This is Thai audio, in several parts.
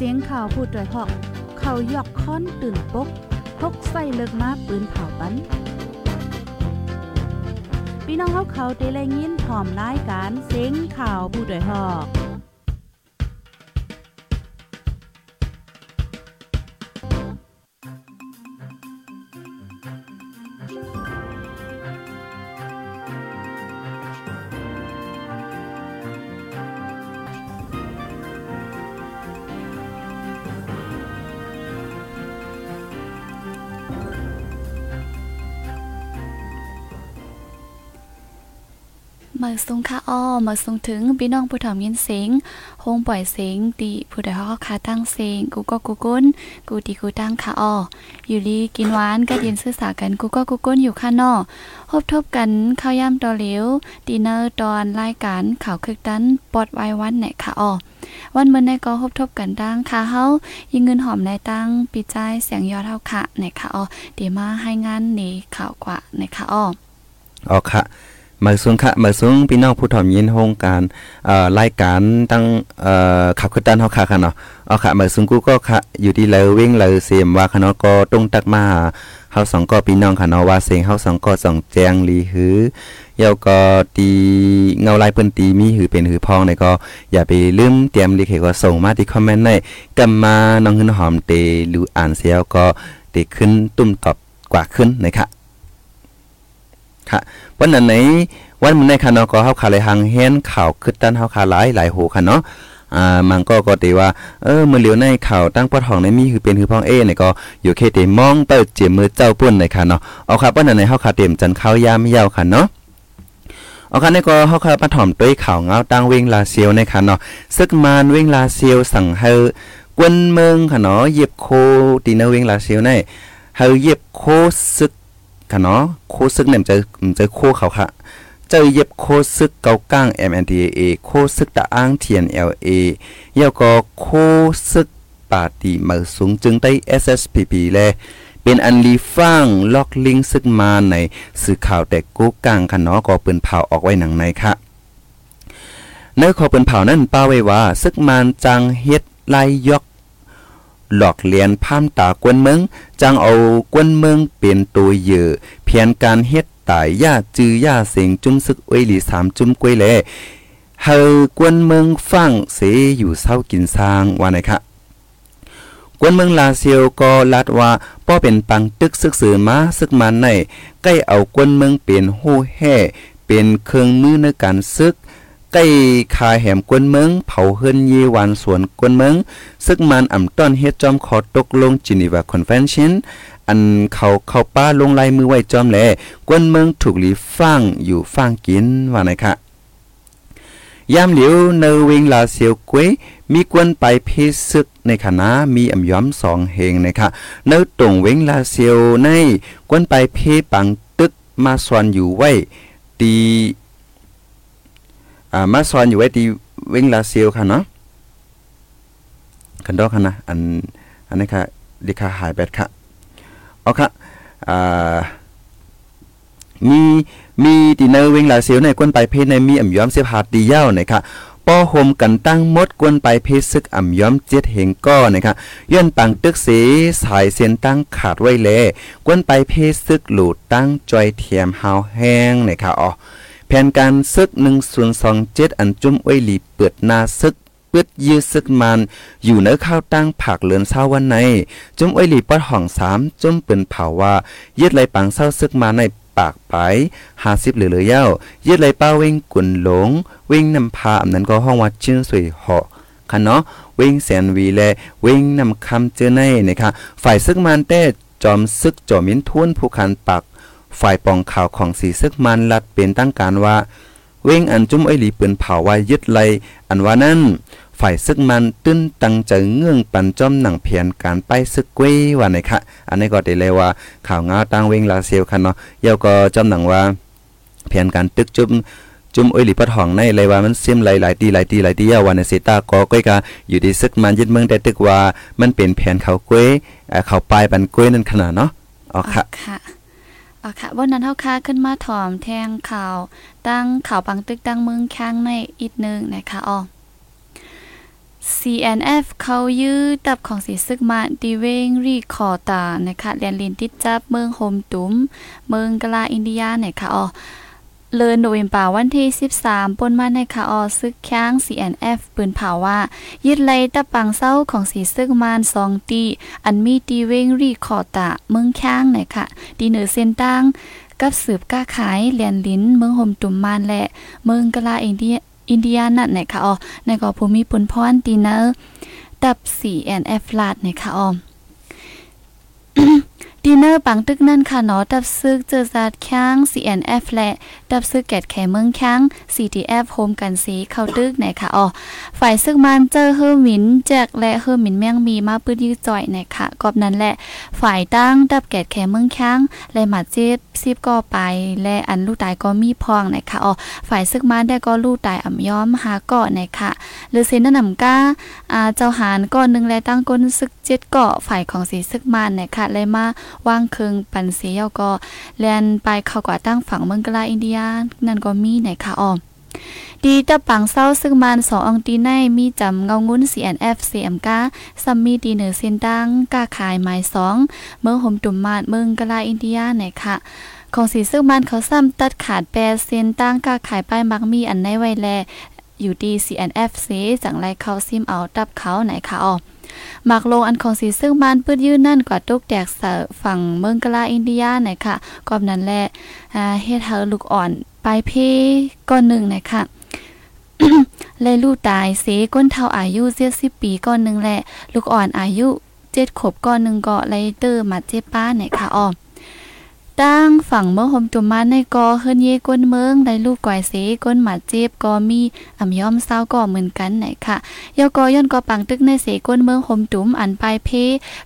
เสียงข่าวพูดด้วยหอก เขายกค้อนตื่นปกพกใส่เลิกมาปืนเผาปันพี่น้องเขาเขาเตะแลยินพร้อมรายการเสียงข่าวผู้ด้วยหอก มาส่งค่ะอ้อมาส่งถึงพี่น้องผู้ถ่อมยินเสียงโฮงปล่อยเสียงตีผู้ใดฮอกคาตั้งเสียงกูก็กูก้นกูตีกูตั้งค่ะอ้ออยู่ลีกินหวานก็ยินซื่อสากันกูก็กูก้นอยู่ค่ะนอพบทบกันข้าวย่ำตอเหลวดีเนอร์ตอนรายการข่าวคึกดันปอดไว้วันไหนค่ะอ้อวันเมื่อในก็พบทบกันดังค่ะเฮายิงเงินหอมในตั้งปีใจเสียงยอดเฮาค่ะไหนค่ะอ้อเดี๋ยวมาให้งานนี่ข่าวกว่าไหนค่ะอ้ออ๋อค่ะ มาสูงค่ะมาสูงพี่น้องผู้ถ่อมยินโฮงการเอ่อรายการตั้งเอ่อขับขึ้นด้านเฮาค่ะค่ะเนาะเอาค่ะมาสูงกูก็ค่ะอยู่ที่เลวิ่งเลยเสียมว่าค่ะเนาะก็ต้งตักมาเฮาสองก็พี่น้องค่ะเนาะว่าเสียงเฮาสองก็สองแจงลีหือเยาก็ตีเงาลายเปิ้นตีมีหือเป็นหือพองในก็อย่าไปลืมเตรียมลิเขก็ส่งมาที่คอมเมนต์ในกำมาน้องหืนหอมเตหรืออ่านเสียก็เตขึ้นตุ้มตอบกว่าขึ้นนะคะ ค่ะวันนั้นไหนวันมื้อในค่ะเนาะก็เฮาขาเลยหังเห็นข่าวคึดตันเฮาขาหลายหลายโหค่ะเนาะอ่ามันก็ก็ตีว่าเออมื้อเหลียวในข่าวตั้งปอดห้องในมีคือเป็นคือพ้องเอเนี่ยก็อยู่เคเตมองเปิดเจมมือเจ้าปุ้นเลยค่ะเนาะเอาครับวันนั้นในเฮาขาเต็มจันข้าวยามยาวค่ะเนาะเอาคันนี้ก็เฮาค่ะมาถ่อมด้วยข่าวเงาตั้งเวงลาเซียวในค่ะเนาะซึกมานเวงลาเซียวสั่งให้กวนเมืองค่ะเนาะเย็บโคตีเนเวงลาเซียวในเฮาเย็บโคซึก ค่ะเนาะโคซึกเนี่ยจะจะโคเขาค่ะเจอเย็บโคซึกเกาก้าง MNDAA โคซึกตะอ้าง TNLA เยาก็โคซึกปาติมาสูงจึงได้ SSPP แลเป็นอันลีฟังล็อกลิงซึกมาในสื่อข่าวแต่กูกลางค่ะเนาะก็เปิ้นเผาออกไว้หนังในค่ะในขอเปิ้นเผานั้นป้าไว้ว่าซึกมานจังเฮ็ดไล่ยก หลอกเลียนพามตากวนเมืองจังเอากวนเมืองเป็นตัวเยือเพียนการเฮ็ดตายย่าจื้อย่าเสียงจุ้มซึกอ้วยหลีสามจุ้มกวยแลเฮากวนเมืองฟังเสอยู่เศร้ากินสร้างว่าไหนคะกวนเมืองลาเซียวก็ลัดว่าป้อเป็นปังตึกซึกสือมาซึกมันในใกล้เอากวนเมืองเป็นหู้แห่เป็นเครื่องมือในการซึก ใกล้คาแหมกวนเมืองเผาเฮิรนเยวันสวนกวนเมืองซึ่งมันอ่ำต้อนเฮ็ดจอมขอตกลงจินีวาคอนเฟนชันอันเขาเข้าป้าลงลายมือไว้จอมแลกวนเมืองถูกหลีฟังอยู่ฟังกินว่าไหนคะยามเหลียวเนวิงลาเซียวกวยมีกวนไปเพซึกในคณะมีอ่ำย้อมสองเฮงนะคะเนตรงเวงลาเซียวในกวนไปเพปังตึกมาสวนอยู่ไว้ตี อ่ามาสอนอยู่ไว้ที่เวงลาเซียวค่ะเนาะคันดอกค่ะนะอันอันนี้ค่ะดิคาหายแบตค่ะเอาค่ะอ่ามีมีดีเนอร์เวงลาเซียวในกวนไปเพในมีอ่ำย้อมเสียผาดีเย้านะคะป้อโฮมกันตั้งมดกวนไปเพซึกอ่ำย้อมเจ็ดเหงก้อนะคะย้อนปังตึกเสสายเส้นตั้งขาดไว้แลกวนไปเพซึกหลูดตั้งจอยเทียมหาวแห้งนะคะอ๋อ แผนการซึก1027อันจุ้มอ้วยหลีเปิดนาซึกเปิดยื้อซึกมัน อยู่ในข้าวตั้งผักเลือนเศร้าวันใน จุ้มอ้วยหลีปอดห้องสามจุ้มเปินเผาว่ายึดไหลปังเศร้าซึกมาในปากไปหาสิบเหลือเลือเย้ายึดไหลป้าเว้งกุนหลง เว้งนำพาอำนั้นก็ห้องว่าชื่นสวยเหาะค่ะเนาะเว้งแสนวีแลเว้งนำคำเจอในนะคะฝ่ายซึกมันแต่จอมซึกจอมินทุนผู้คันปัก ฝ่ายปองข่าวของสีซึกมันลัดเป็นตั้งการว่า เว้งอันจุ้มไอหลีปืนเผาไว้ยึดไลอันว่านั้นฝ่ายซึกมันตื้นตังใจเงื่องปันจอมหนังเพียนการไปซึกเว้ว่าไหนคะอันนี้ก็ได้เลยว่าข่าวงาตั้งเว้งลาเซียวคันเนาะเยาก็จอมหนังว่าเพียนการตึกจุ้มจุ่มอ้อยหลีปัดห้องในเลยว่ามันเสียมหลายๆตีหลายตีหลายตียาวันเซตาก็ก้อยกาอยู่ที่ซึกมันยึดเมืองแต่ตึกว่ามันเป็นแผนเขาก้อยเขาปลายปันก้อยนั่นขนาดเนาะอ๋อค่ะ ค่ะอะค่ะวันนั้นเฮาค่าขึ้นมาถอมแทงข่าวตั้งข่าวปังตึกตั้งเมืองค้างในอีกนึงนะคะอ๋อ CNF เขายื้อตับของสีซึกมาดีเวงรีคอตานะคะเรียนลินติดจับเมืองโฮมตุ้ม เมืองกลาอินเดียนะค่ะอ๋อ เลินโนเวมปาวันที่ 13ปนมาในคาออซึกค้าง CNF ปืนเผาว่า ยึดไลตะปังเศร้าของสีซึกมานสองตี อันมีตีเวงรีคอตะเมืองค้างนะคะดีเหนือเส้นตั้งกับสืบก้าขายเลียนลิ้น เมืองโฮมตุ่มมานและ เมืองกะลาอินเดียอินเดียนั่นนะคะอ๋อในก็ภูมิปุนพรตีเนอร์ดับ CNF ลาดหนะคะอ๋อดีเนอร์ปังตึกนั่นค่ะเนาะดับซึกเจอซาดค้าง CNF และ ดับซึกแกดแขเมืองค้ง CTF โฮมกันสีเข้าตึกไหนค่ะอ๋อฝ่ายซึกมันเจอเฮอร์มินแจกและเฮอร์มินแมงมีมาปื้ดยื้อจ่อยไหนค่ะกอบนั้นแหละฝ่ายตั้งดับแกดแขเมืองค้งและหมาเจ็บซีบก็ไป และอันลูกตายก็มีพองไหนค่ะอ๋อฝ่ายซึกมันได้ก็ลูกตายอ่ำย้อมหาเกาะไหนค่ะหรือเซนนำก้าอ่าเจ้าหารก้อนหนึ่งและตั้งก้นซึกเจ็ดเกาะฝ่ายของสีซึกมันไหนค่ะเลยมาว่างเคืองปันเสียก็แลนไปเข้ากว่าตั้งฝั่งเมืองกลาอินเดียนั่นก็มีไหนค่ะอ๋อดีตะปังเศร้าซึ่งมันสององตีในมีจำเงางุ้น CNF CMK ซัมมีดีเหนือเส้นตั้งกาขายหมายสองเมืองหมตุ่มมาดเมืองกลาอินเดียไหนค่ะของสีซึ่งมันเขาซ้ำตัดขาดแปรเส้นตั้งกาขายป้ายมักมีอันในไวแลอยู่ดี CNF เสจังไรเขาซิมเอาตับเขาไหนค่ะออ หมักลงอันของสีซึ่งมันปื้ดยืนนั่นกว่าตุกแตกเสฝั่งเมืองกลาอินเดียไหนค่ะกอบนั้นแหละเฮ็ดเฮาลูกอ่อนไปเพก้อนหนึ่งนะคะเลยลูกตายเสก้นเท่าอายุเจ็ดสิบปีก้อนหนึ่งแหละ ลูกอ่อนอายุเจ็ดขบก้อนหนึ่งก็เลยเตอร์มาเจ็บป้าเนี่ยค่ะอ้อ ตั้งฝั่งเมื่อหมจุมมาในกอเฮิรนเยก้นเมืองได้ลูกก่อยเสก้นหมาเจ็บก็มีอ่ำย้อมเศร้าก็เหมือนกันไหนค่ะยอกอย่อนก็ปังตึกในเสก้นเมืองหมจุมอันปลายเพ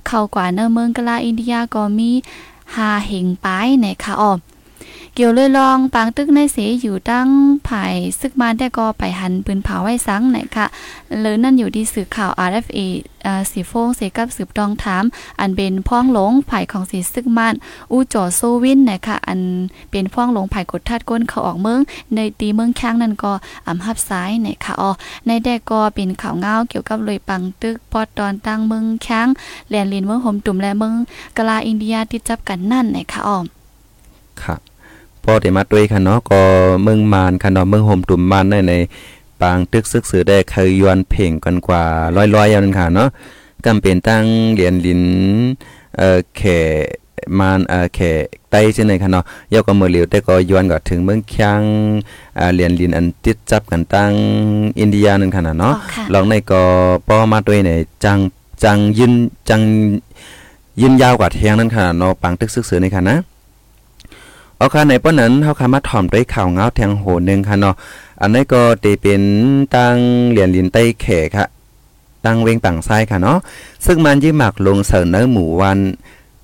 เข้ากว่าเนเมืองกลาอินเดียก็มีหาเหงปายไหนค่ะอ๋อ เกี่ยวเลยลองปางตึกในเสอยู่ตั้งภายซึกมาได้ก็ไปหันปืนเผาไว้สังไหนค่ะหรือนั่นอยู่ที่สื่อข่าว RFA อ่สีโฟงเสกับสืบตองถาม อันเป็นพ้องหลงภายของสีซึกมันอู้จอโซวินนะคะอันเป็นพ้องหลงภายกดทัดก้นเขาออกเมือง ในตีเมืองค้งนั่นก็อ่ำฮับซ้ายนะคะอ๋อในแดกก็เป็นข่าวเงาเกี่ยวกับเลยปังตึกปอดตอนตั้งเมืองค้งแลนลินเมืองหมตุ่มและเมืองกลาอินเดียที่จับกันนั่นนะคะอ๋อครับ พอได้มาด้วยค่ะเนาะก็เมืองมานค่ะเนาะเมืองโฮมตุ่มมานในในปางตึกซึกสือได้เคยยวนเพ่งกันกว่าร้อยๆอย่างนั้นค่ะเนาะกำเป็นตั้งเหรียญลินเอ่อแขมานเอ่อแขไต้ใช่ไหมค่ะเนาะยกก็มือเหลียวแต่ก็ย้อนก็ถึงเมืองคางอ่าเหรียญลินอันติดจับกันตั้งอินเดียนั่นค่ะเนาะลองในก็ป้อมาด้วยในจังจังยืนจังยืนยาวกว่าเทียงนั่นค่ะเนาะปางตึกซึกสือในค่ะนะ เอาค่ะในป้อนนั้นเฮาคามาถ่อมด้วยข่าวเงาแทงโหนึงค่ะเนาะอันนี้ก็เตเป็นตั้งเหรียญลินใต้แขค่ะตั้งเวงปังซ้ายค่ะเนาะซึ่งมันยี่หมักลงเสนอหมู่วัน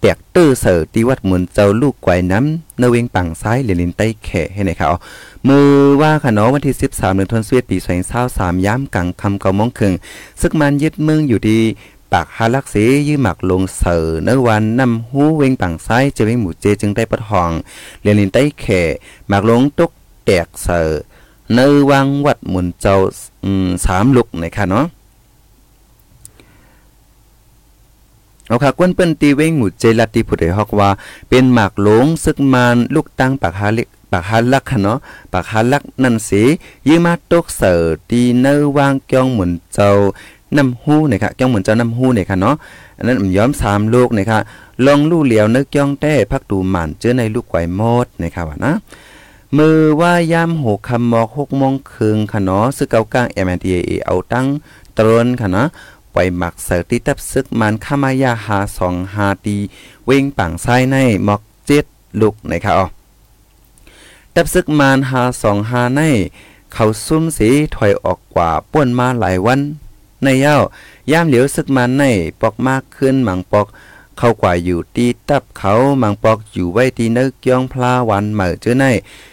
แตกตื้อเสือที่วัดมุนเจ้าลูกไกวน้ำเนเวงปังซ้ายเหรียญลินใต้แขให้ไหนค่ะมือว่าค่ะเนาะวันที่ 13เดือนธันวาคมปี2023ย้ำกลางคำเก่ามงครึ่งซึ่งมันยึดเมืองอยู่ดี ปากฮาลักเสยื้อหมักลงเสือเนื้อวันนำหูเวงปังซ้ายจะเวงหมู่เจจึงได้ปะทองเรียนลินใต้แข่หมักลงตกแตกเสือเนื้อวังวัดหมุนเจ้าสามลุกนะคะเนาะเอาค่ะกวนเปิ้นตีเวงหมู่เจลัดตีผู้ใดฮอกว่า เป็นหมากหลงซึกมานลูกตั้งปากฮาล็กปากฮาลักค่ะเนาะปากฮาลักนั่นสิยื้อมาตกเสือตีเนื้อวางเกียงหมุนเจ้า น้ำหูเนี่ยค่ะจ้องเหมือนเจ้าน้ำหูเนี่ยค่ะเนาะอันนั้นย้อมสามลูกเนี่ยค่ะลองลู่เหลียวนึกจ้องแต้พักดูหมันเจอในลูกไก่มดเนี่ยค่ะว่านะมือว่ายามหกคำมอกหกโมงครึ่งค่ะเนาะซึกเกากลาง MNDAA เอาตั้งตรนค่ะนะปล่อยหมักเสติตับซึกมันขามายาหาสองหาตีเว้งปังไส้ในหมอกเจ็ดลูกนะคะอ๋อตับซึกมันหาสองหาใน เขาซุ่มสีถอยออกกว่าป่วนมาหลายวัน ในเย้าย่ามเหลียวซึกมันในปอกมากขึ้นหมังปอก เข้ากว่าอยู่ตีตับเขามังปอกอยู่ไว้ตีนึกย่องพลาวันเหมือเจ้อใน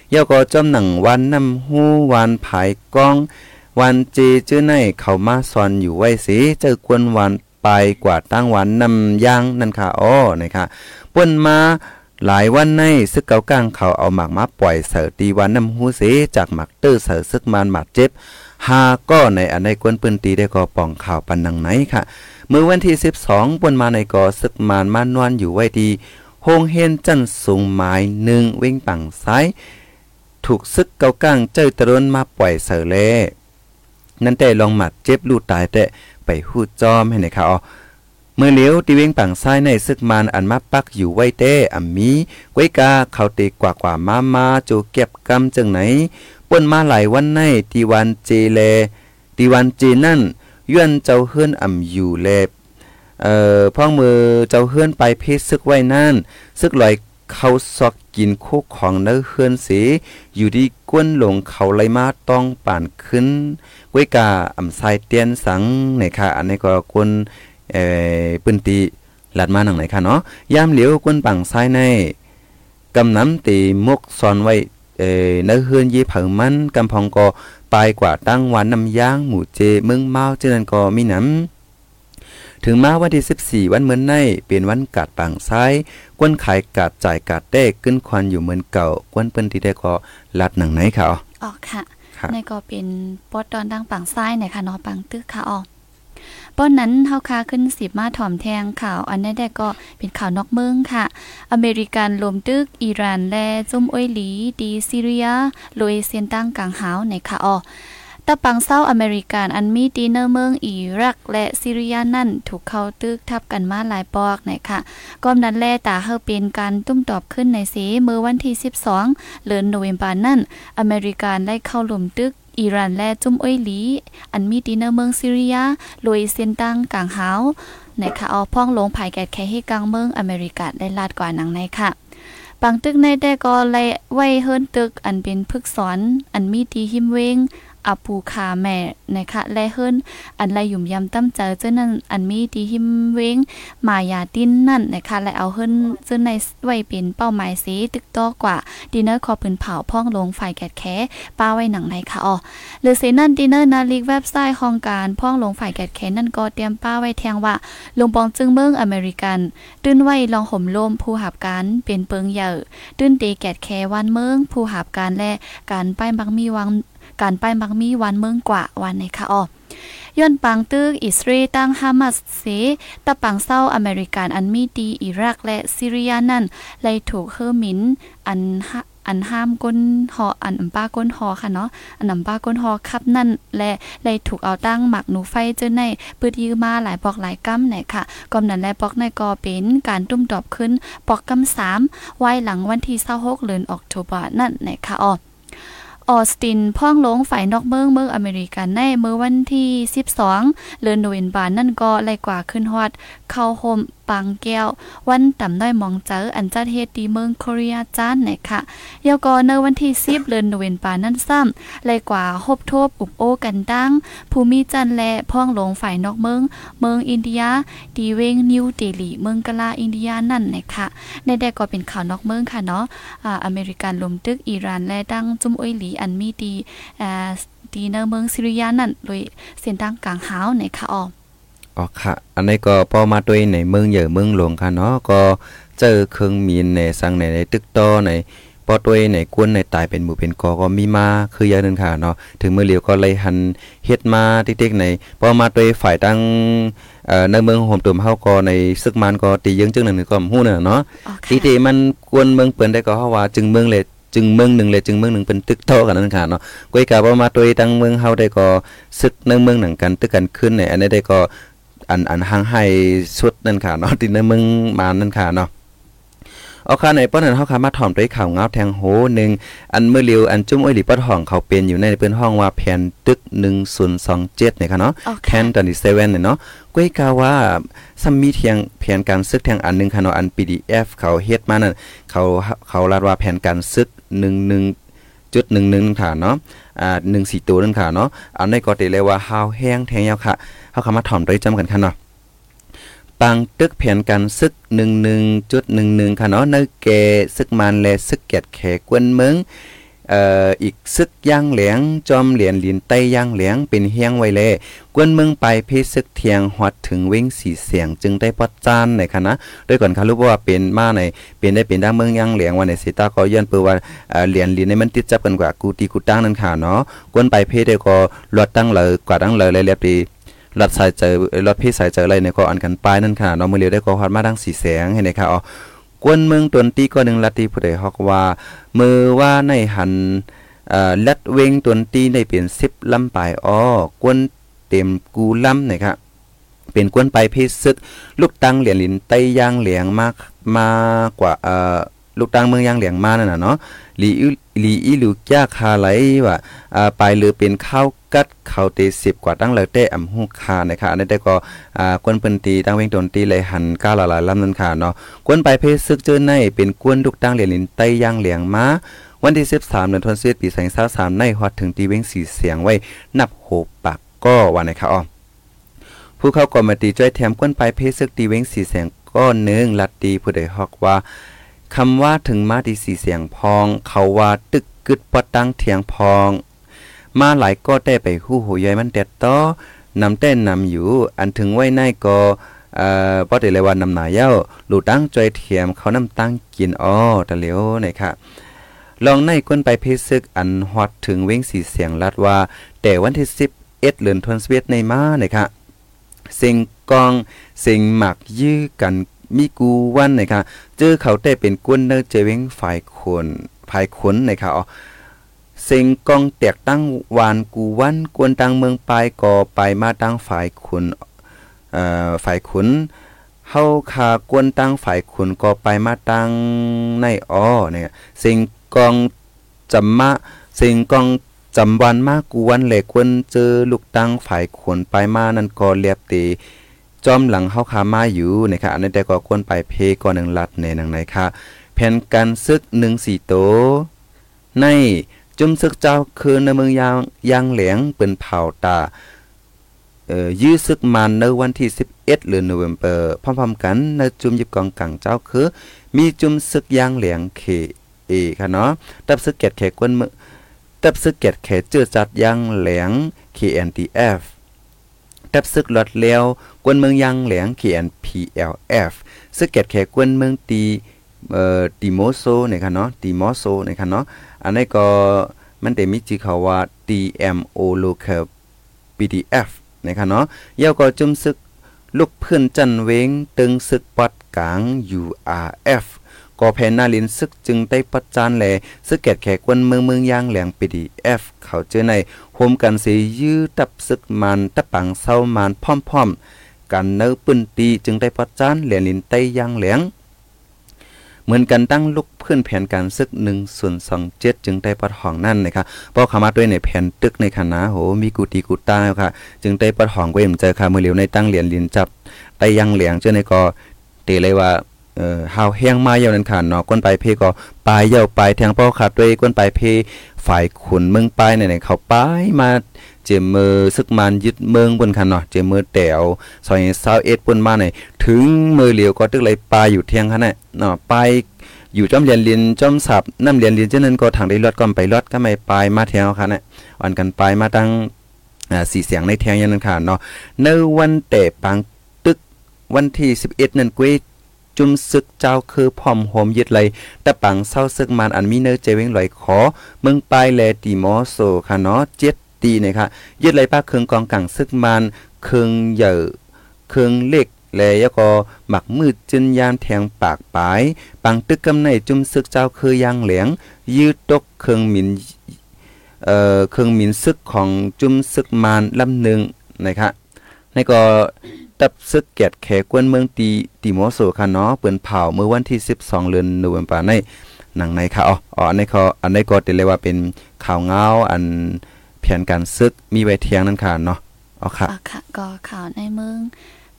เย้าก็จอมหนังวันนำหูวันผายกอง วันเจเจ้อในเขามาซอนอยู่ไว้สิเจอกวนวันไปกว่าตั้งวันนำย่างนั่นค่ะอ๋อนะคะป่นมา หลายวันในซึกเกากลางเขาเอาหมากมาปล่อยเสือตีวันน้ำหูเสจากหมักเตื้อเสือซึกมานหมัดเจ็บหาก็ในอันในกวนปืนตีได้ก็ป่องข่าวปันนังไหนค่ะ เมื่อวันที่ 12บนมาในก่อซึกมานมานวนอยู่ไว้ดีโฮงเฮนจันสูงไม้หนึ่งเว้งปังซ้าย ถูกซึกเกาก้างเจ้าตรนมาปล่อยเสือเล่นั่นแต่ลองหมัดเจ็บลูกตายแต่ไปหูจอมให้ในข่าว เมื่อเลี้ยวตีเวงปังซ้ายในซึกมานอันมาปักอยู่ไว้เต้อัมมีไว้กาเขาเตกว่ากว่ามามาจูเก็บกำจังไหนป่นมาหลายวันในตีวันเจเลตีวันเจนั่นย้อนเจ้าเฮือนอ่ำอยู่แลเอ่อพ่องมือเจ้าเฮือนไปเพศซึกไว้นั่นซึกลอยเขาซอกกินโคกของเนื้อเฮือนเสีอยู่ดีก้นหลงเขาไหลมาต้องป่านขึ้นไว้กาอ่ำไซเตียนสังในค่ะอันนี้ก็กวน เอ่อปืนตีหลัดมาหนังไหนค่ะเนาะยามเหลียวกวนปังซ้ายในกำน้ำตีมกซอนไว้เอ่อเนื้อเฮือนยีเผิงมันกำพองก็ปลายกว่าตั้งวันน้ำย่างหมู่เจเมืองเมาเจนันก็มีน้ำถึงมาวันที่ 14 วันเหมือนในเป็นวันกาดปังซ้ายกวนขายกาดจ่ายกาดเต้ขึ้นควันอยู่เหมือนเก่ากวนเปิ้นที่ได้ก็ลัดหนังไหนค่ะอ๋ออ๋อค่ะครับในก็เป็นปอดดอนดังปังซ้ายหน่อยค่ะเนาะปังตึกค่ะอ๋อ ป้อนนั้นเฮาคาขึ้นสิบมาถ่อมแทงข่าวอันนี้ได้ก็เป็นข่าวนอกเมืองค่ะ อเมริกันลมตึกอิหร่านและจุ่มอ้อยหลีดีซีเรียโลยเซียนตั้งกลางหาวในค่ะอ๋อตะปังเศร้าอเมริกันอันมีดีเนอร์เมืองอิรักและซีเรียนั่นถูกเข้าตึกทับกันมาหลายปอกไหนค่ะก้อมนั้นแลตาเฮาเป็นการตุ้มตอบขึ้นในเสเมื่อวันที่ 12 เดือนโนเวมบานั่น อเมริกันได้เข้าหลุมตึก อิหร่านและจุ้มอ้อยหลี อันมีดีเนอร์เมืองซีเรียลุยเซียนตังกลางหาวในค่ะเอพ่องลงภายแกดแค่ให้กลางเมืองอเมริกาได้ลาดกว่าหนังในค่ะบางตึกในแต่ก็ไล่ไว้เฮิรนตึกอันเป็นพึกสอน อันมีดีหิมเวง อาปูคาแม่นะคะและเฮิรนอันไลยุ่มยำตั้มเจอเจ้านั่นอันมีดีหิมเวงมายาตินนั่นนะคะและเอาเฮิรนเจ้าในไว้เป็นเป้าหมายสีตึกต่อกว่าดินเนอร์คอปืนเผาพ่องลงฝ่ายแกดแค่ป้าไว้หนังในค่ะอ๋อหรือเซนั่นดินเนอร์นาลิกเว็บไซต์ของการพ่องลงฝ่ายแกดแขนนั่นก็เตรียมป้าไว้แทงว่าลงปองจึงเมืองอเมริกันตื้นไว้ลองห่มลมผู้หับการเป็นเปิงเหยอะตื้นเตแกดแควันเมืองผู้หับการและการป้ายบักมีวัง การป้ายบักมีวันเมืองกว่าวันในค่ะอ๋อย้อนปังตึกอิสราเอลตั้งฮามาสเสตะปังเศร้าอเมริกันอันมีดีอิรักและซีเรียนั่นเลยถูกเฮอร์มินอันอันห้ามก้นหออันอัมป้าก้นหอค่ะเนาะอันอัมป้าก้นหอคับนั่น และเลยถูกเอาตั้งหมักหนูไฟเจอในปืดยื้อมาหลายปอกหลายกัมไหนค่ะกอมนั้นและปอกในกอเป็นการตุ้มตอบขึ้นปอกกัมสามไว้หลังวันที่26เดือนออกโทบานั่นไหนค่ะอ๋อ ออสตินพ่องลงฝ่ายนอกเมืองเมืองอเมริกันในเมื่อวันที่ 12 เดือนโนเวนบานั่นก็ไล่กว่าขึ้นฮอดเข้าโฮมปังแก้ว วันต่ำน้อยมองเจออันจัดเฮ็ดดีเมืองโคเรียจานไหนค่ะยาวก็ในวันที่10เดือนโนเวมบานั่นซ้ำไล่กว่าฮบทบอุบโอกันตั้งภูมิจันและพ่องลงฝ่ายนอกเมือง เมืองอินเดียดีเวงนิวเดลีเมืองกะลาอินเดียนั่นไหนค่ะในได้ก็เป็นข่าวนอกเมืองค่ะเนาะอ่าอเมริกันลมตึกอิหร่านและดังจุมอ้อยหลีอันมีดีอ่าดีเนอร์เมืองซิริยานั่นโดยเส้นทางกลางหาวในค่ะออ อ๋อค่ะ อันนี้ก็พอมาด้วยในเมืองใหญ่เมืองหลวงค่ะเนาะก็เจอเครื่องมีนในสังในในตึกต่อในพอด้วยในกวนในตายเป็นหมู่เป็นกอก็มีมาคืออย่างนึงค่ะเนาะถึงเมื่อเลียวก็เลยหันเฮ็ดมาติ๊กๆในพอมาด้วยฝ่ายตั้งเอ่อในเมืองโฮมตุ่มเฮาก็ในซึกมันก็ตียังจึงหนึงก็ฮู้น่ะเนาะอ๋อค่ะตีตีมันกวนเมืองเปิ้นได้ก็เฮาว่าจึงเมืองเลยจึงเมืองหนึ่งเลยจึงเมืองหนึ่งเป็นตึกเท่ากันนั่นค่ะเนาะก้อยกะว่ามาตัวตั้งเมืองเฮาได้ก็ซึกในเมืองหนังกันตึกกันขึ้นเนี่ยอันนี้ได้ก็ อันอันห่างให้สุดนั่นค่ะเนาะที่ในเมืองมานั่นค่ะเนาะเอาค่ะในป้อนนั้นเฮาค่ะมาถ่อมด้วยข่าวเงาแทงโหหนึ่งอันเมื่อเลียวอันจุ้มอ้อยหลีป้อห้องเขาเป็นอยู่ในเปิ้นห้องว่าแผ่นตึก 1027เนี่ยค่ะเนาะอ๋อแทค่ะนตอนที่เซเว่นเนี่ยเนาะก้อยกาว่าซัมมีเทียงแผนการซึกแทงอันหนึงค่ะเนาะอัน PDF เขาเฮ็ดมานั่นเขาเขาลาดว่าแผนการซึก 11จุดหนึ่งหนึ่งค่ะเนาะอ่าหนึ่งสี่ตัวนั่นค่ะเนาะอันนี้ก็ติเลยว่าฮาวแห้งแทงยาวค่ะ เฮาคำมาถ่อมด้วยจำกันค่ะเนาะปังตึกแผนการซึกหนึ่งหนึ่งจุดหนึ่งหนึ่งค่ะเนาะในเกซึกมันและซึกเกียดแขกวนเมืองเอ่ออีกซึกย่างเหลียงจอมเหรียญลินใต้ย่างเหลียงเป็นเฮียงไว้แลกวนเมืองไปเพศซึกเทียงฮอดถึงเว้งสีเสียงจึงได้ปอดจานในคณะด้วยก่อนค่ะรู้ว่าเป็นมาในเป็นได้เป็นดังเมืองย่างเหลียงวันในสิตาก็ย้อนเปือว่าเอ่อเหรียญลินในมันติดจับกันกว่ากูตีกูตั้งนั่นค่ะเนาะกวนไปเพศได้ก็ลดตั้งเลยกว่าตั้งเลยเลยเรียบดี รถสายเจอรถพี่สายเจออะไรเนี่ยก็อันกันปลายนั่นค่ะเนาะมื้อเลียวได้ก็ฮอดมาดังสีแสงให้นะคะอ๋อกวนเมืองตนตีก็หนึ่งลัทธิผู้ใดฮอกว่า มือว่าในหันเอ่อลัดเวงตนตีได้เป็น10ลำปลายอ้อกวนเต็มกูลำนะครับเป็นกวนไปพศซึก ลูกตังเหรียญลินไตย่างเหลียงมากมากกว่าเอ่อ ลูกตังเมืองยางเหลียงมานั่นน่ะเนาะหลีอิหลีอีลูกยาคาไหลว่าอ่าไปหรือเป็นข้าวกัดข้าวเตสิบกว่าตั้งเลยเต้อำฮูคานะครับอันนี้ได้ก็อ่ากวนเปิ้นตีตั้งเวงตนตีเลยหันก้าหลายๆลำนั่นค่ะเนาะกวนไปเพศซึกเจอในเป็นกวนลูกตังเหรียญลินไต้ย่างเหลียงมาวันที่ 13เดือนธันวาคมปี2023ในฮอดถึงตีเว้งสีเสียงไว้นับโหปากก็วันนะครับอ๋อผู้เข้ากรมตีจ้อยแถมก้นไปเพศซึกตีเว้งสีเสียงก็หนึ่งลัดตีผู้ใดฮอกว่า คำว่าถึงมาดีสีเสียงพอง เขาว่าตึกกึดปอตั้งเถียงพอง มาหลายก็ได้ไปหู้หูยายมันแดดต่อนำเต้นนำอยู่ อันถึงไว้ในก็เอ่อบ่ได้เลยว่านำหนาเย้าหลูตั้งจอยเทียมเขานำตั้งกินอ้อตะเหลียวนะครับลองในก้นไปเพซึกอันฮอดถึงเว้งสีเสียงลัดว่า แต่วันที่11เดือนธันวาคมในมานะคะสิงกองสิงหมักยื้อกัน มีกูวันนะคะเจอเขาได้เป็นกวนเนอเจเว้งฝ่ายคนภายขนนะคะอ๋อสิงกองแตกตั้งวานกูวันกวนตังเมืองปลายก่อไปมาตั้งฝ่ายขุนเอ่อฝ่ายขุนเฮาคากวนตั้งฝ่ายขุนก็ไปมาตั้งในอ้อเนี่ยสิงกองจำมาสิงกองจำวันมากกูวันเหล็กวนเจอลูกตั้งฝ่ายขนไปมานั่นก็เรียบตี จอมหลังเฮาคามาอยู่นะครับอันนี้แต่ก็ควรไปเพก่อนหนึ่งลัดในหนังไหนค่ะแผ่นการซึกหนึ่งสี่โต ในจุมซึกเจ้าคือในเมืองยางยางเหลียงเป็นเผาตาเอ่อยื้อซึกมันในวันที่ 11เดือนโนเวมเบอร์พร้อมๆกันในจุมยิบกองกังเจ้าคือ มีจุมซึกยางเหลียงเคเอค่ะเนาะตับซึกเกตแขกวนมือตับซึกเกตแขเจือจัดยางเหลียง KNTF ตับซึกหลอดเลี้ยวกวนเมืองยางเหลงเขียง KNPLF ซึกเกตแขกวนเมืองตีเอ่อติโมโซเนี่ยค่ะเนาะติโมโซเนี่ยค่ะเนาะอันนี้ก็มันได้มีชื่อเขาว่า TMO local PDF นะครับเนาะเย่าก็จุ่มซึกลูกเพื่อนจันเวงตึงซึกปัดกลาง URF ก็แพนนาลินซึกจึงได้ปัดจานแหลซึกแกดแขกวนเมืองเมืองยางแหลง PDF เอฟเขาเจอในโฮมกันสียื้อตับซึกมันตะปังเศร้ามันพร้อมๆกันเนื้อปืนตีจึงได้ปัดจานแหลลินไต้ยางแหลงเหมือนกันตั้งลูกเพื่อนแผนการซึกหนึ่งส่วนสองเจ็ดจึงได้ปัดห้องนั่นนะครับเพราะขามาด้วยในแผนตึกในคณะโหมีกูตีกูตาค่ะ จึงได้ปัดห้องเว้มเจอค่ะมือเหลียวในตั้งเหรียญลินจับไตยังเหลียงเจอในก็เตเลยว่า เอ่อหาวแห้งมาเยานั้นค่ะเนาะก้นไปเพก็ปลายเยาปลายแทงเป้าขาดด้วยก้นไปเพฝ่ายขุนเมืองปลายเนี่ยเขาปลายมาเจมือซึกมันยึดเมืองบนคันเนาะเจมือแตวซอยเศร้าเอ็ดปนมาเนี่ยถึงมือเหลียวก็ตึกเลยปลายอยู่เที่ยงคันน่ะเนาะปลายอยู่จอมเรียนเรียนจอมสับน้ำเรียนเรียนเช่นนั้นก็ทางได้รถก่อนไปรถก็ไม่ปลายมาแถวคันน่ะอ่อนกันปลายมาตั้งอ่าสี่เสียงในแทงยันนั้นค่ะเนาะในวันแต่ปังตึกวันที่ 11 นั่นกุ้ย จุมซึกเจ้าคือพร้อมโหมยึดเลยแต่ปังเศร้าซึกมันอันมีเนอเจเวงลอยขอ เมืองปลายแลตีมอโซค่ะเนาะเจ็ดตีนะคะยึดเลยป้าเครืองกองกังซึกมันเครืองเหย่อเครืองเล็กแลยก็หมักมืดจินยามแทงปากปลายปังตึกกำในจุมซึกเจ้าคือยางเหลียงยืดตกเครืองหมินเอ่อเครื่องหมินซึกของจุมซึกมานลำหนึ่งนะคะในก็ ตับซึกเกียรติแขกวนเมืองตีติโมโซค่ะเนาะเปิ้นเผาเมื่อวันที่ 12เดือนนเวมเบอร์ในหนังในค่ะอ๋ออ๋ออันนี้เขาอันนี้ก็เรียกว่าเป็นข่าวเงาอันแผนการซึกมีไว้เทียงนั่นค่ะเนาะอ๋อค่ะอะค่ะก็ข่าวในเมือง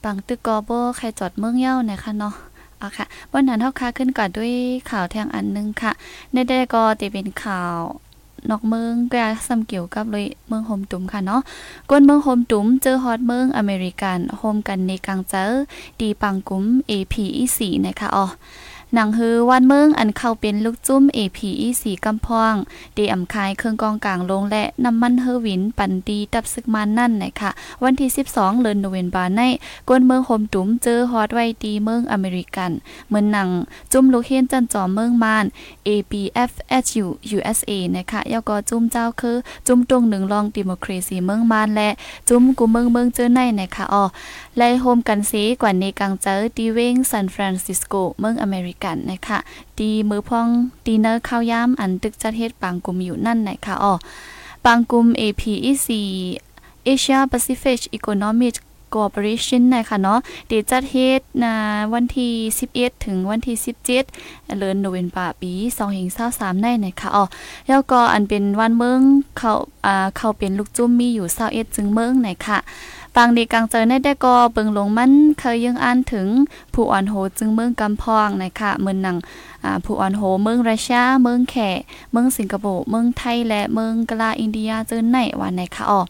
ปังตึกกอโบใครจอดเมืองเย้านะคะเนาะอะค่ะวันนั้นเฮาค่ะขึ้นก่อนด้วยข่าวแทงอันหนึงค่ะในได้ก็ติเป็นข่าว นอกเมืองก็ซ้ำเกี่ยวกับเลยเมืองโฮมตุมค่ะเนาะกวนเมืองโฮมตุมเจอฮอตเมืองอเมริกันโฮมกันในกลางเจอดีปังกุม APE4 นะคะอ๋อ หนังฮือวันเมืองอันเข้าเป็นลูกจุ้ม APEC กำพองเดอำคายเครื่องกองกลางลงและน้ำมันเฮอวินปันดีตับซึกมันนั่นนะคะวันที่ 12เดือนโนเวมบาในกวนเมืองโฮมตุ้มเจอฮอตไว้ตีเมืองอเมริกันเหมือนหนังจุ้มลูกเฮียนจันจอมเมืองมาน APFSU USA นะคะยก็จุ้มเจ้าคือ จุ้มตรงหนึ่งรองดิโมคราซีเมืองมานและจุ้มกูเมืองเมืองเจอในนะคะอ๋อไล่โฮมกันสีกว่าในกังเจอดีเวงซานฟรานซิสโกเมืองอเมริกนนะคะตีมือพองตีเนอร์ข้าวยามอันตึกจัดเฮ็ดปางกลุ่มอยู่นั่นนะคะอ๋อปางกลุ่ม APEC Asia Pacific Economic Corporation นะคะเนาะเดจัดเฮ็ดนะวันที่ 11 ถึงวันที่ 17เดือนโนเวมบาปี2023ได้นะคะอ๋อแล้วก็อันเป็นวันเมืองเขาอ่าเขาเป็นลูกจุ้มมีอยู่21จึงเมืองนะคะ ปางดีกลางเจอในได้ก็เบิงลงมันเคยยังอ่านถึงผู้อ่อนโหจึงเมืองกำพองนะคะเมืองหนังผู้อ่อนโหเมืองรัสเซียเมืองแขเมืองสิงคโปร์เมืองไทยและเมืองกลาอินเดียเจอในวันไหนคะอ๋อ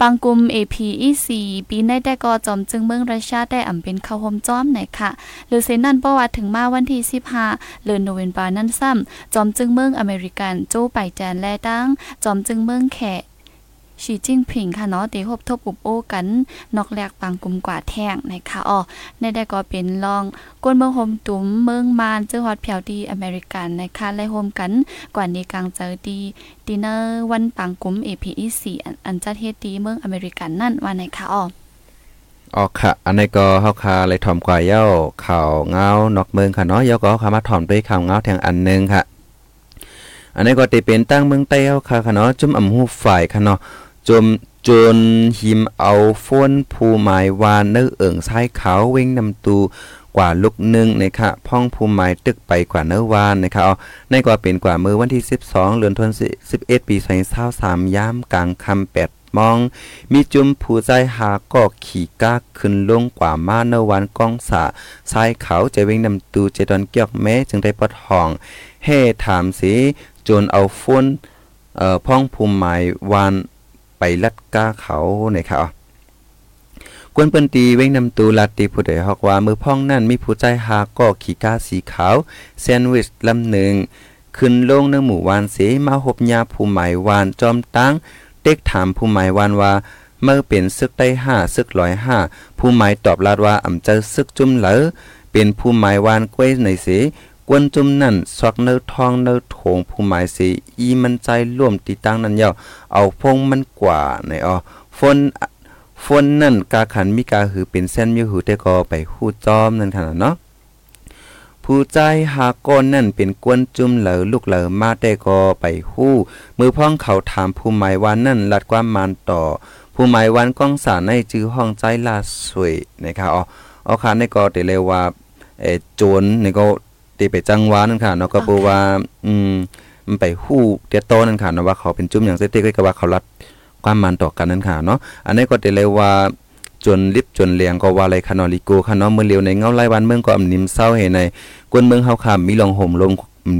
บางกลุ่ม APEC ปีในแต่ก็จอมจึงเมืองรัสเซียได้อ่ำเป็นเข้าโฮมจอมไหนค่ะหรือเซนนั่นประวัติถึงมาวันที่ 15เดือนโนเวมบานั่นซ้ำจอมจึงเมืองอเมริกันโจไปแจนและตั้งจอมจึงเมืองแข ชีจิ้งผิงค่ะเนาะเตหบทบอุบโอกันนอกแลกปางกลุ่มกว่าแท่งนะคะอ๋อในได้ก็เป็นรองก้นเมืองโฮมตุ้มเมืองมานเจอฮอดแผวดีอเมริกันนะคะและโฮมกันกว่านี้กลางเจอดีดินเนอร์วันปางกลุ่ม APEC อันจัดเฮ็ดดีเมืองอเมริกันนั่นว่าไหนคะอ๋อออค่ะ อันนี้ก็เฮาคาเลยถ่อมกว่าเย้าข่าวเงานอกเมืองค่ะเนาะเย้าก็เฮาคามาถ่อมด้วยข่าวเงาแทงอันนึงค่ะ อันนี้ก็ติเป็นตั้งเมืองใต้เฮาค่ะค่ะเนาะจุ่มอำหูฝ่ายค่ะเนาะ จมจนหิมเอาฝนผู้หมายวานเนื้อเอิ่งซ้ายขาวเว้งนำตูกว่าลูกหนึ่งนะคะพ่องภูมิหมายตึกไปกว่าเนื้อวานนะคะเอาในกว่าเป็นกว่ามือวันที่ 12เดือนธันวาคม11 ปี2023ยามกลางค่ำ8มอง มีจุมผู้ใจหาก็ขี่ก้าขึ้นลงกว่ามาเนื้อวันกองสาชายเขาจะเว้งนำตูเจดอนเกียกแม้จึงได้ปดห้องเฮ่ถามสิจนเอาฝนเอ่อพ่องภูมิหมายวาน ไปลัดก้าเขาในค่ะกวนเปิ้นตีเว้งนำตูลาตีผู้ใดฮอกว่ามือพ่องนั่นมีผู้ใจหาก็ขี่ก้าสีขาวแซนด์วิชลำหนึ่งขึ้นลงในหมู่วานเสมาหบยาผู้หมายวานจอมตั้งเด็กถามผู้หมายวานว่าเมื่อเป็นซึกได้ห้าซึกร้อยห้าผู้หมายตอบลาดว่าอ่ำเจอซึกจุ่มเหลอเป็นผู้หมายวานกล้วยในเส กวนจุ่มนั่นซอกเนื้อทองเนื้อโถงผู้หมายสีอีมันใจร่วมตีตั้งนั้นเยาเอาพงมันกว่าในออฝนฝนนั่นกาขันมีกาหือเป็นเส้นมีหือแต่ก็ไปหู้จอมนั่นขนาดเนาะผู้ใจหาก้อนนั่นเป็นกวนจุ่มเหลอลูกเหลอมาแต่ก็ไปหู้ มือพ้องเขาถามผู้หมายวันนั่นลัดความมานต่อ ผู้หมายวันก้องสารในจื้อห้องใจลาสวยนะครับอ๋ออ๋อค่ะในก็ได้เรียกว่าเอโจรในก็ ตีไปจังหวะนั่นค่ะเนาะก็บอกว่า อืมมันไปฮู้เตียโตนั่นค่ะเนาะว่าเขาเป็นจุ่มอย่างเซติก็ว่าเขารัดความมันต่อกันนั่นค่ะเนาะอันนี้ก็ได้เลยว่าจนลิบจนเลียงก็ว่าอะไรคานอลิโกค่ะเนาะเมื่อเลียวในเงาไล่วันเมืองก็อำนิมเศร้าเห็นในกวนเมืองเฮาค่ะมีลองห่มลม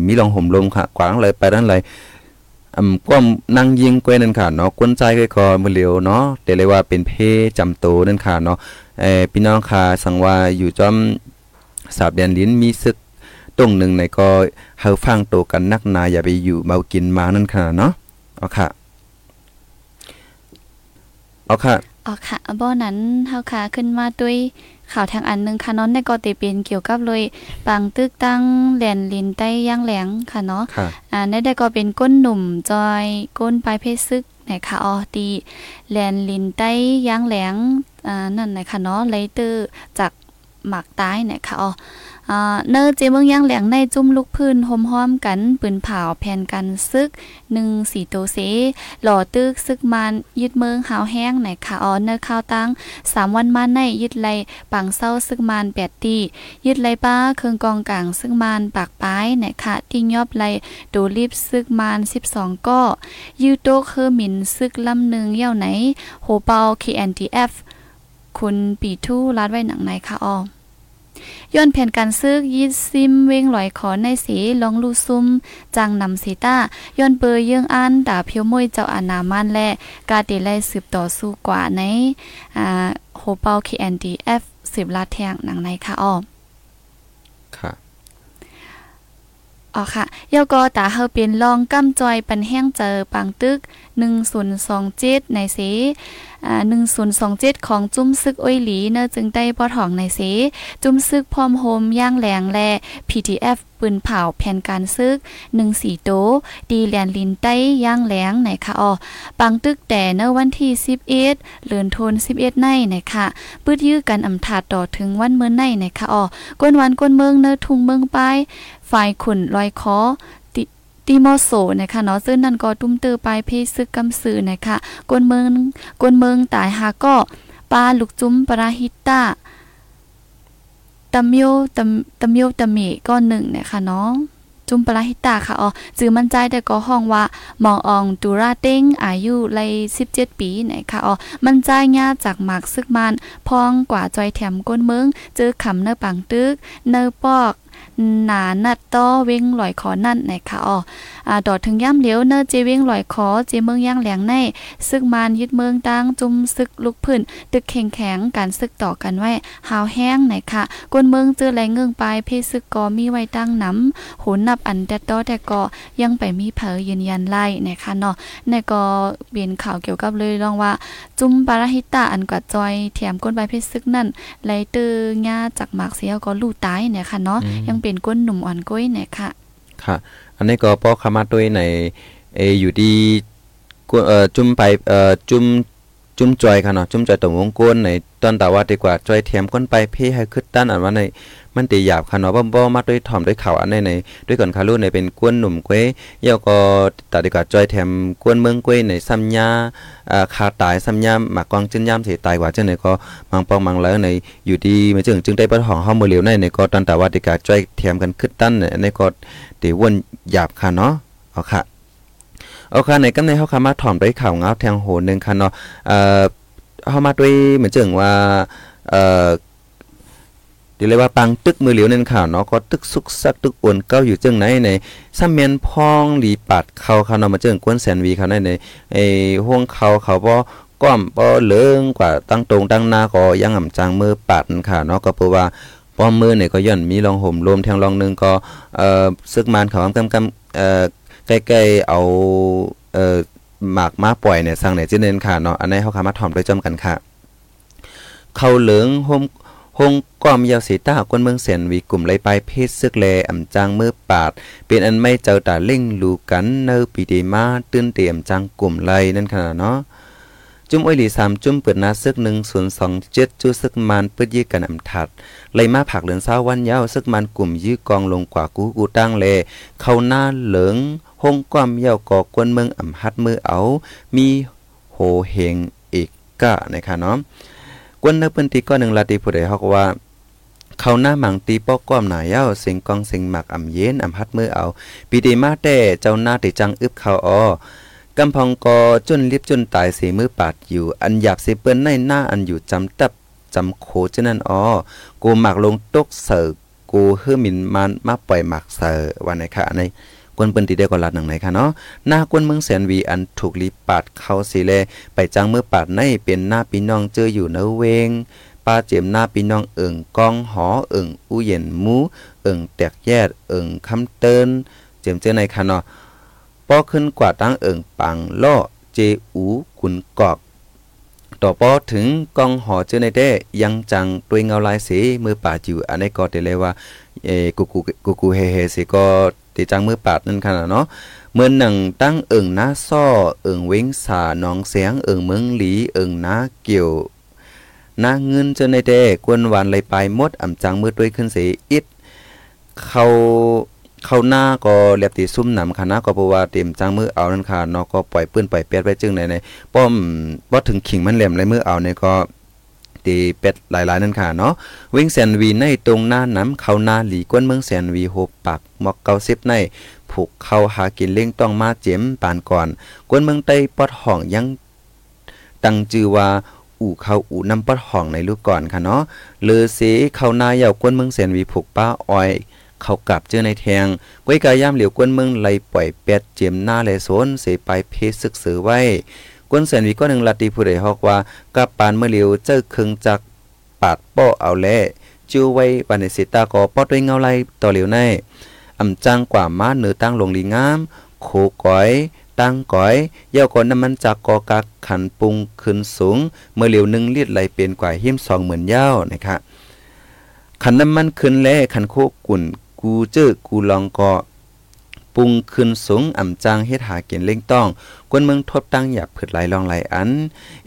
มีลองห่มลมค่ะกวางเลยไปนั่นเลยอืมก็นั่งยิงกวยนั่นค่ะเนาะกวนใจก็มือเลียวเนาะแต่เลยว่าเป็นเพจำโตนั่นค่ะเนาะเออพี่น้องค่ะสังว่าอยู่จอมสาบแดนลิ้นมีซึก ตรงหนึ่งในก็เฮาฟังโตกันนักนาอย่าไปอยู่เมากินมานั่นค่ะเนาะเอาค่ะเอาค่ะอ๋อค่ะบ่อนั้นเฮาค่ะขึ้นมาด้วยข่าวทางอันหนึงค่ะเนาะในก็ติเป็นเกี่ยวกับเลยปางตึกตั้งแหลนลินใต้ย่างแหลงค่ะเนาะค่ะอ่าในได้ก็เป็นก้นหนุ่มจอยก้นปลายเพศซึกนะคะอ๋อตีแลนลินใต้ย่างแหลงอ่านั่นนะคะเนาะไลเตอร์จาก หมากตายเนะคะอ๋อเนอเจเมืองย่างแหลงในจุ่มลูกพื้นหอมกันปืนเผาแผ่นกันซึก1 4โตเสหล่อตึกซึกมันยึดเมืองหาวแห้งนะคะอ๋อเนอข้าวตั้งสามวันมาในยึดไลปังเศร้าซึกมันแปดตียึดไลป้าเครื่องกองกลางซึกมันปากป้ายนะคะที่ยอบไลโดลิฟซึกมาน12ก้อยูโตเคอร์มินซึกลำหนึ่งเย่าไหนโหเปา KNTF คุณปีทู่รัดไว้หนังไหนคะอ้อ ย้อนแผ่นการซึกยิดซิมเวงลอยขอในสีลองลูซุมจังนำสีต้าย้อนเปอเยื่องอันด่าเพียวมวยเจ้าอานามันและกาเตไลสืบต่อสู้กว่าในอ่าโหเปา KNDF สืบลาดแทงหนังในค่ะอ้อ ค่ะ อ๋อค่ะยก็ตาเฮาเป็นรองกำจอยปันแห้งเจอปังตึก 1027ในเสอ่า1027 ของจุ้มซึกอ้อยหลีเนอจึงได้ปอทองในเสจุ้มซึกพร้อมโฮมย่างแหลงและ PTF ปืนเผาแผ่นการซึก14โต ดีแลนลินใต้ย่างแหลงไหนค่ะอ๋อปังตึกแต่เนวันที่11เลือนโทน11ในไหนค่ะปืดยื้อกันอำถาดต่อถึงวันเมื่อในไหนค่ะอ๋อกวนวันกวนเมืองเนอทุ่งเมืองปลาย ฝ่ายขุนลอยคอติติมอโซนะคะเนาะซึ่งนั่นก็ตุ้มเตอไปเพซึกกำสือนะคะกวนเมืองกวนเมืองตายหาก็ปลาลูกจุ้มปราฮิตาตะเมียวตะตะเมียวตะเมก็หนึ่งนะคะเนาะจุมปราฮิตาค่ะอ๋อจื่อมั่นใจแต่ก็ห้องว่ามองอองตูราเต้งอายุไล17 ปีนะคะอ๋อมันใจญาจากหมากซึกมันพองกว่าจอยแถมก้นเมืองเจอขำเนอปังตึกเนอปอก หนานัดต้อเว้งลอยคอนั่นนะคะอ๋ออ่าดอดถึงย่ำเหลียวเนอเจเว้งลอยคอเจเมืองย่างแหลงในซึกมันยึดเมืองตั้งจุมซึกลุกพื้นตึกแข็งแข็งการซึกต่อกันไว้หาวแห้งนะคะกวนเมืองเจอแหลงเงืองปลายเพศซึกกอมีไว้ตั้งน้ำโหนนับอันแต่ต้อแต่ก็ยังไปมีเผยยืนยันไล่นะคะเนาะในก็เปลี่ยนข่าวเกี่ยวกับเลยลองว่า จุมปาราฮิตาอันกว่าจอยแถมก้นใบเพชรซึกนั่นไลเตอร์ญาจากหมากเสียก็ลู่ตายเนี่ยค่ะเนาะยังเป็นก้นหนุ่มอ่อนก้อยเนี่ยค่ะ ค่ะ อันนี้ก็พอคามาด้วยในเออยู่ดีเอ่อจุ่มไปเอ่อจุ่ม จุ่มจอยค่ะเนาะจุ่มจอยตรงวงกวนในตอนตาว่าดีกว่าจอยเทียมก้นไปเพ่ให้ขึ้นตั้นอันว่าในมันตีหยาบค่ะเนาะบ่บ่มาด้วยถ่อมด้วยเข่าอันในในด้วยก่อนคารุ่นในเป็นกวนหนุ่มก้วยเยาก็ตาดีกว่าจอยแถมกวนเมืองก้วยในซ้ำยาอ่าคาตายซ้ำยามหมากกองจึนยามสิตายกว่าจังไหนก็มังปองมังแล้วในอยู่ดีมาจึงจึงได้ปะของเฮามื้อเหลียวในในก็ตอนตาว่าดีกว่าจอยแถมกันขึ้นตั้นในก็ตีวนหยาบค่ะเนาะเอาค่ะ เอาค่ะในกำในเฮาคามาถ่อมด้วยข่าวเงาแทงโหนึงค่ะเนาะเอ่อเฮามาด้วยเหมือนจึงว่าเอ่อดีเลยว่าปังตึกมือเหลียวนั่นข่าวเนาะก็ตึกสุกซักตึกอวนเก้าอยู่จึงไหนในซ้ำเมียนพองหลีปัดเข้าค่ะเนาะมาจึงกวนแสนวีเขาในในไอ้ห่วงเขาเขาบ่ก้อมบ่เลืองกว่าตั้งตรงตั้งหน้าก็ยังอ่ำจางมือปัดค่ะเนาะก็เพราะว่าป้อมมือเนี่ยก็ย่อนมีรองห่มรวมแทงรองหนึงก็เอ่อซึกมานเขากำกำเอ่อ ใกล้ๆเอาเอ่อหมากมาปล่อยเนี่ยสั่งเนี่ยจิเน้นค่ะเนาะอันนี้เขาคามาถ่อมด้วยจอมกันค่ะ เขาเหลืองโฮมฮงกอมยาวสีตากวนเมืองเสียนวีกลุ่มไลไปเพศซึกแลอ่ำจางมือปาด เป็นอันไม่เจ้าตาเล่งลูกันเนอปีเดมาตื้นเตรียมจางกลุ่มไลนั่นขนาดเนาะจุ่มอ้อยหลีสามจุ่มเปิดนาซึกหนึ่งศูนย์สองเจ็ดจุซึกมันเปิดยื้อกันอ่ำถัดไลมาผักเหลืองเศร้าวันยาวซึกมันกลุ่มยื้อกองลงกว่ากูกูตั้งเลเข้าหน้าเหลือง ห้องความเย่าก่อกวนเมืองอ่ำฮัดมือเอา มีโหเฮงเอกกะนะคะเนาะกวนนักเปิ้นตีก็หนึ่งลาตีผู้ใดเฮาก็ว่าเขาหน้าหมังตีปอกก้อมหนาเย้าเสียงกองเสียงหมักอ่ำเย็นอ่ำฮัดมือเอาปีดีมาแต่เจ้าหน้าติจังอึบเขาออกำพองกอจนลิบจนตายสีมือปาดอยู่ อันหยาบสิเปิ้นในหน้าอันอยู่จำตับจำโคจนั่นออกูหมักลงตกเสิร์กูเฮือมินมันมาปล่อยหมักเสิร์วันไหนคะอันไหน กวนเปิ้นตีได้ก่อนลัดหนังไหนคะเนาะหน้ากวนเมืองแสนวีอันถูกลีปาดเข้าสิแลไปจังเมื่อปาดในเป็นหน้าพี่น้องเจออยู่เนอเวงป้าเจียมหน้าพี่น้องเอิ่งกองหอเอิ่งอู้เย็นมูเอิ่งแตกแยดเอิ่งคำเตินเจียมเจอในคะเนาะป้อขึ้นกว่าตั้งเอิงปังล่อเจอูกุนกอกต่อป้อถึงกองหอเจอในเด้ยังจังตัวยเงาลายสีมือป่าจิวอันนี้ก็ได้เลยว่าเอกูกูกูกูเฮเฮสิก็ ติจังมือปาดนั่นขนาดเนาะเมื่อหนังตั้งเอิงน้าซ้อเอิงเว้งสาน้องเสียงเอิงเมืองหลีเอิงน้าเกี่ยวน้าเงินเจอในเด้กวนหวานเลยไปหมดอ่ำจังมือด้วยขึ้นเสียอิดเขาเข้าหน้าก็เรียบตีซุ่มหนำคณะก็เพราะว่าเต็มจังมือเอานั่นค่ะเนาะก็ปล่อยปืนปล่อยเป็ดไว้จึงในในป้อมบ่ถึงขิงมันแหลมเลยมือเอาเนี่ยก็ ตีเป็ดหลายๆนั่นค่ะเนาะวิ่งแสนวีในตรงหน้าน้ำเข้าหน้าหลีก้นเมืองแสนวีโหปักมอกเกาซิบในผูกเข้าหากินเล่งต้องมาเจ็มปานก่อนก้นเมืองใต้ปอดห้องยังตั้งจือว่าอู่เข้าอู่น้ำปอดห้องในลูกก่อนค่ะเนาะเลอเสเข้าหน้าเหย่าก้นเมืองแสนวีผูกป้าอ้อยเขากลับเจอในแทงก้วยกายย่ำเหลียวกวนเมืองไหลปล่อยเป็ดเจียมหน้าแลโซนเสไปเพศึกเสือไว้ กวนแสนวีก็หนึ่งลาตีผู้ใดฮอกว่ากับปานเมื่อเหลียวเจอคึงจักปาดป้อเอาแลจิ้วไว้ปานในสิตาก็ปอด้วยเงาไหลต่อเหลียวในอำจังกว่ามาเนือตั้งลงลีงามโคก้อยตั้งก้อยเย่าก่อนน้ำมันจากกอกักขันปรุงขึ้นสูง เมื่อเหลียวหนึ่งเลิตรไหลเปลี่ยนกว่าหิมสองเหมือนเย้านะครับขันน้ำมันขึ้นแล่ขันโคกุ่นกูเจอกูลองกอ ปรุงขึ้นสูงอ่ำจางเฮ็ดหาเกียนเล่งต้องกวนเมืองทบตั้งหยาบผึดไหลลองไหลอัน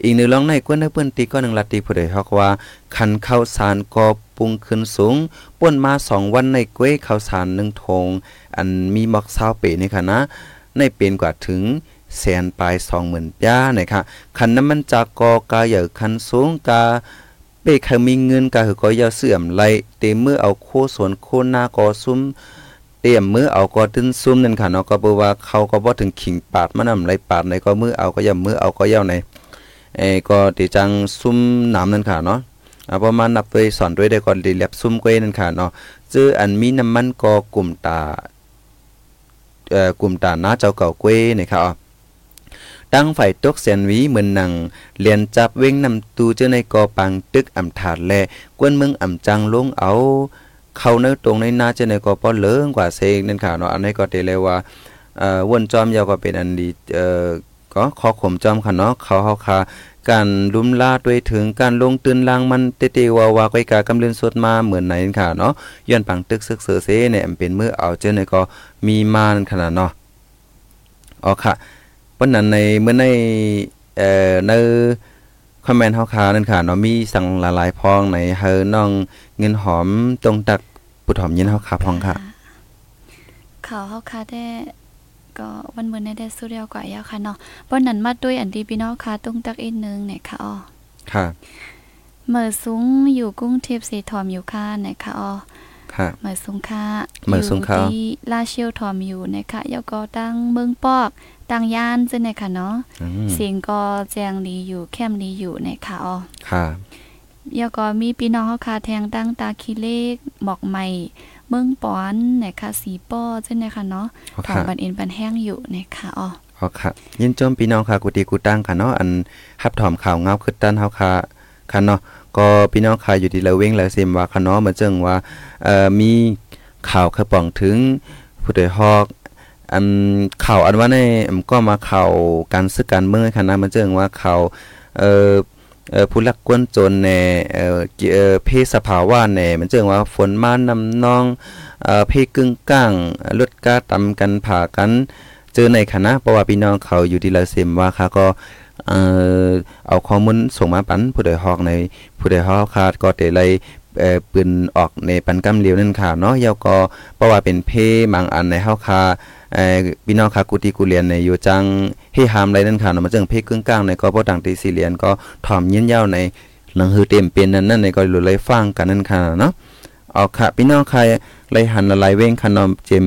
อีกหนึ่งลองในกวนในเปิ้นตีก็หนึ่งลาตีผู้ใดฮอกว่า คันข้าวสารก็ปรุงขึ้นสูงป่วนมาสองวันในก้วยข้าวสารหนึ่งทงอันมีหมอกเศร้าเป๋นี่ค่ะนะ ในเป็นกว่าถึงแสนปลายสองหมื่นป้านะคะคันน้ำมันจากกอกาเหย่อคันสูงกาเป้ใครมีเงินกาหือก็อยาเสื่อมไหลเตเมื่อเอาโคสวนโคหน้ากอซุ้ม เตรียมมือเอาก็ตึ้นซุ่มนั่นค่ะเนาะก็บอกว่าเขาก็บ่ถึงขิงปาดมานำไรปาดในก็มือเอาก็ย่ามือเอาก็ย่าในเอก็ติจังซุ่มน้ำนั่นค่ะเนาะอ่าประมาณนับด้วยสอนด้วยได้ก่อนดีแลบซุ่มก้วยนั่นค่ะเนาะจื้ออันมีน้ำมันก็กลุ่มตาเอ่อกลุ่มตาหน้าเจ้าเก่าก้วยนี่ค่ะตั้งไฟตกเสียนวีเหมือนหนังเลียนจับเว้งนำตูเจ้าในกอปังตึกอำถาดแลกวนเมืองอำจังลงเอา เขาในตรงในนาเจ้าในกอป้อเลิงกว่าเซงนั่นค่ะเนาะอันนี้ก็เตเลยว่าเอ่อวนจอมยาวก็เป็นอันดีเอ่อก็ขอข่มจอมค่ะเนาะเขาเฮาค่ะการลุมล่าด้วยถึงการลงตื่นลางมันเตๆว่าวาก้อยกากำเลืนสดมาเหมือนไหนค่ะเนาะย้อนปังตึกซึกเสือเซเนี่ยเป็นมือเอาเจ้าในก็มีมานขนาดเนาะอ๋อค่ะปนนั้นในเมื่อในเอ่อในคอมเมนต์เฮาค่ะนั่นค่ะเนาะมีสั่งหลายๆพองในเฮอน้องเงินหอมตรงตัก ปุถหอมยินเฮาค่ะพองค่ะเขาเฮาคาได้ก็วันเมื่อในได้สู้เดียวกว่ายาวค่ะเนาะบ่นั้นมาด้วยอันที่พี่น้องค่ะตุ้งตักอีกนึงเนี่ยค่ะอ้อค่ะเหมื่อสูงอยู่กรุงเทพสีทอมอยู่ค่ะนะคะอ้อค่ะเหมื่อสูงค่ะเหมื่อสูงค่ะยู่ที่ลาเชียวทอมอยู่นะคะแล้วก็ตั้งเมืองปอกตั้งย่านจังเนี่ยค่ะเนาะอืมเสียงก็แจงดีอยู่แคมดีอยู่นะคะอ้อค่ะ แล้วก็มีพี่น้องเฮาค่ะแทงตั้งตาคีเลขหมอกใหม่เมืองปอนนะคะสีป้อจังเนี่ยค่ะเนาะอ๋อของค่ะบันเอ็นบันแห้งอยู่นะคะอ้ออ๋อค่ะยินจมพี่น้องค่ะกุฏิกุตั้งค่ะเนาะอันฮับถอมข่าวเงาขึ้นด้านเฮาค่ะค่ะเนาะก็พี่น้องค่ะอยู่ที่ละเว้งละเซมว่าค่ะเนาะเหมือนเจิงว่าเอ่อมีข่าวกระป๋องถึงผู้ใดฮอกอันข่าวอันว่าในอืมก็มาข่าวการซื้อการเมืองค่ะนะเหมือนเจิงว่าข่าวเอ่อ เอ่อผู้ลักกวนจนในเอ่อเกี่ยวเอ่อเพศสภาวะในมันเจิงว่าฝนมานำน้องเอ่อเพกึ่งก้างลดกาตำกันผ่ากัน เจอในคณะเพราะว่าพี่น้องเขาอยู่ที่ละเซมว่าค่ะก็เอ่อเอาข้อมูลส่งมาปันผู้ใดฮอกในผู้ใดฮอกขาดก็ได้เลย เอ่อปืนออกในปันกำเลียวนั่นค่ะเนาะยาวก็เพราะว่าเป็นเพบางอันในเฮาคาเอ่อพี่น้องคากุติกุเรียนในอยู่จังเฮหามไรนั่นค่ะเนาะมาจังเพกึ่งกลางในก็บ่ต่างตีสี่เหรียนก็ถ่อมยินยาวในหนังหือเต็มเป็นนั่นนั่นในก็เลยฟังกันนั่นค่ะเนาะเอาค่ะพี่น้องใครเลยหันละลายเว้งขนมเจม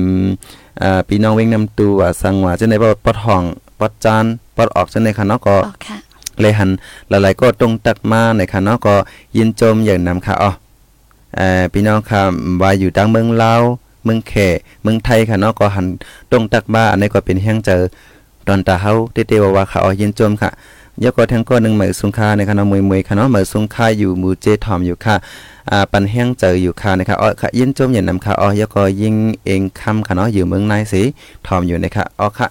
อ่าพี่น้องเว้งนำตัวสังว่าจังได๋บ่ปอดห้องปอดจานปอดออกจังได๋ค่ะเนาะก็ออกค่ะเลยหันหลายๆก็ตรงตักมาในค่ะเนาะก็ยินจมอย่างนำค่ะอ๋อเอ่อ พี่น้องค่ะว่าอยู่ทางเมืองลาวเมืองแขเมืองไทยค่ะเนาะก็หันตรงตักมาอันนี้ก็เป็นแห่งเจอตอนตาเฮาเตๆว่าว่าค่ะอ๋อยินจมค่ะยกก็ทั้งก็หนึ่งเหมายสุงค่าในค่ะเนาะมวยค่ะเนาะหมายสุงค่าอยู่หมู่เจทอมอยู่ค่ะอ่าปันแห้งเจออยู่ค่ะนะครับอ๋อค่ะยินจมอย่างนำค่ะอ๋อยกก็ยิงเองคำค่ะเนาะอยู่เมืองนายสิทอมอยู่นะคะอ๋อค่ะ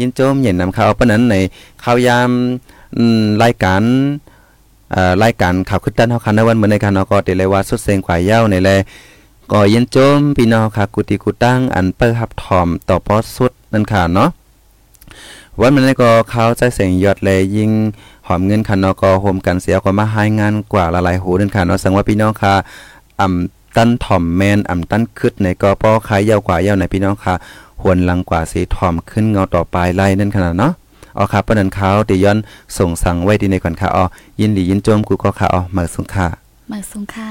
ยินจมอย่างนำค่ะอ๋อปะนั้นในข่าวยามรายการอ รายการข่าวขึ้นด้านเฮาค่ะในวันเหมื้อในค่ะเนาะก็ได้เลยว่าสุดเสียงกว่าเย้าในแลก็ยินจมพี่น้องค่ะกุฏิกุตั้งอันเปิ้รับทอมต่อพอสุดนั่นค่ะเนาะวันมื้อในก็เขาใจเสียงยอดแลยิงหอมเงินค่ะเนาะก็โฮมกันเสียก็มาหายงานกว่าละลายหูนั่นค่ะเนาะสังว่าพี่น้องค่ะอ่ำตั้นถ่อมแมนอ่ำตั้นคึดในก็ป้อขายยาวกว่ายาวในพี่น้องค่ะหวนหลังกว่าสีถ่อมขึ้นเงาต่อปลายไล่นั่นขนาดเนาะ อ๋อครับปะนันเขาติย้อนส่งสั่งไว้ดีในก่อนค่ะอ๋อยินดียินโจมกูก็ค่ะอ๋อมาสุงค่ะเหมื่อสูงค่ะ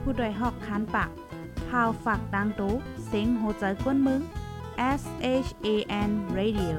ผู้โดยหอกคานปากพาวฝากดังตู้เซ็งโหใจกวนมึง S H A N Radio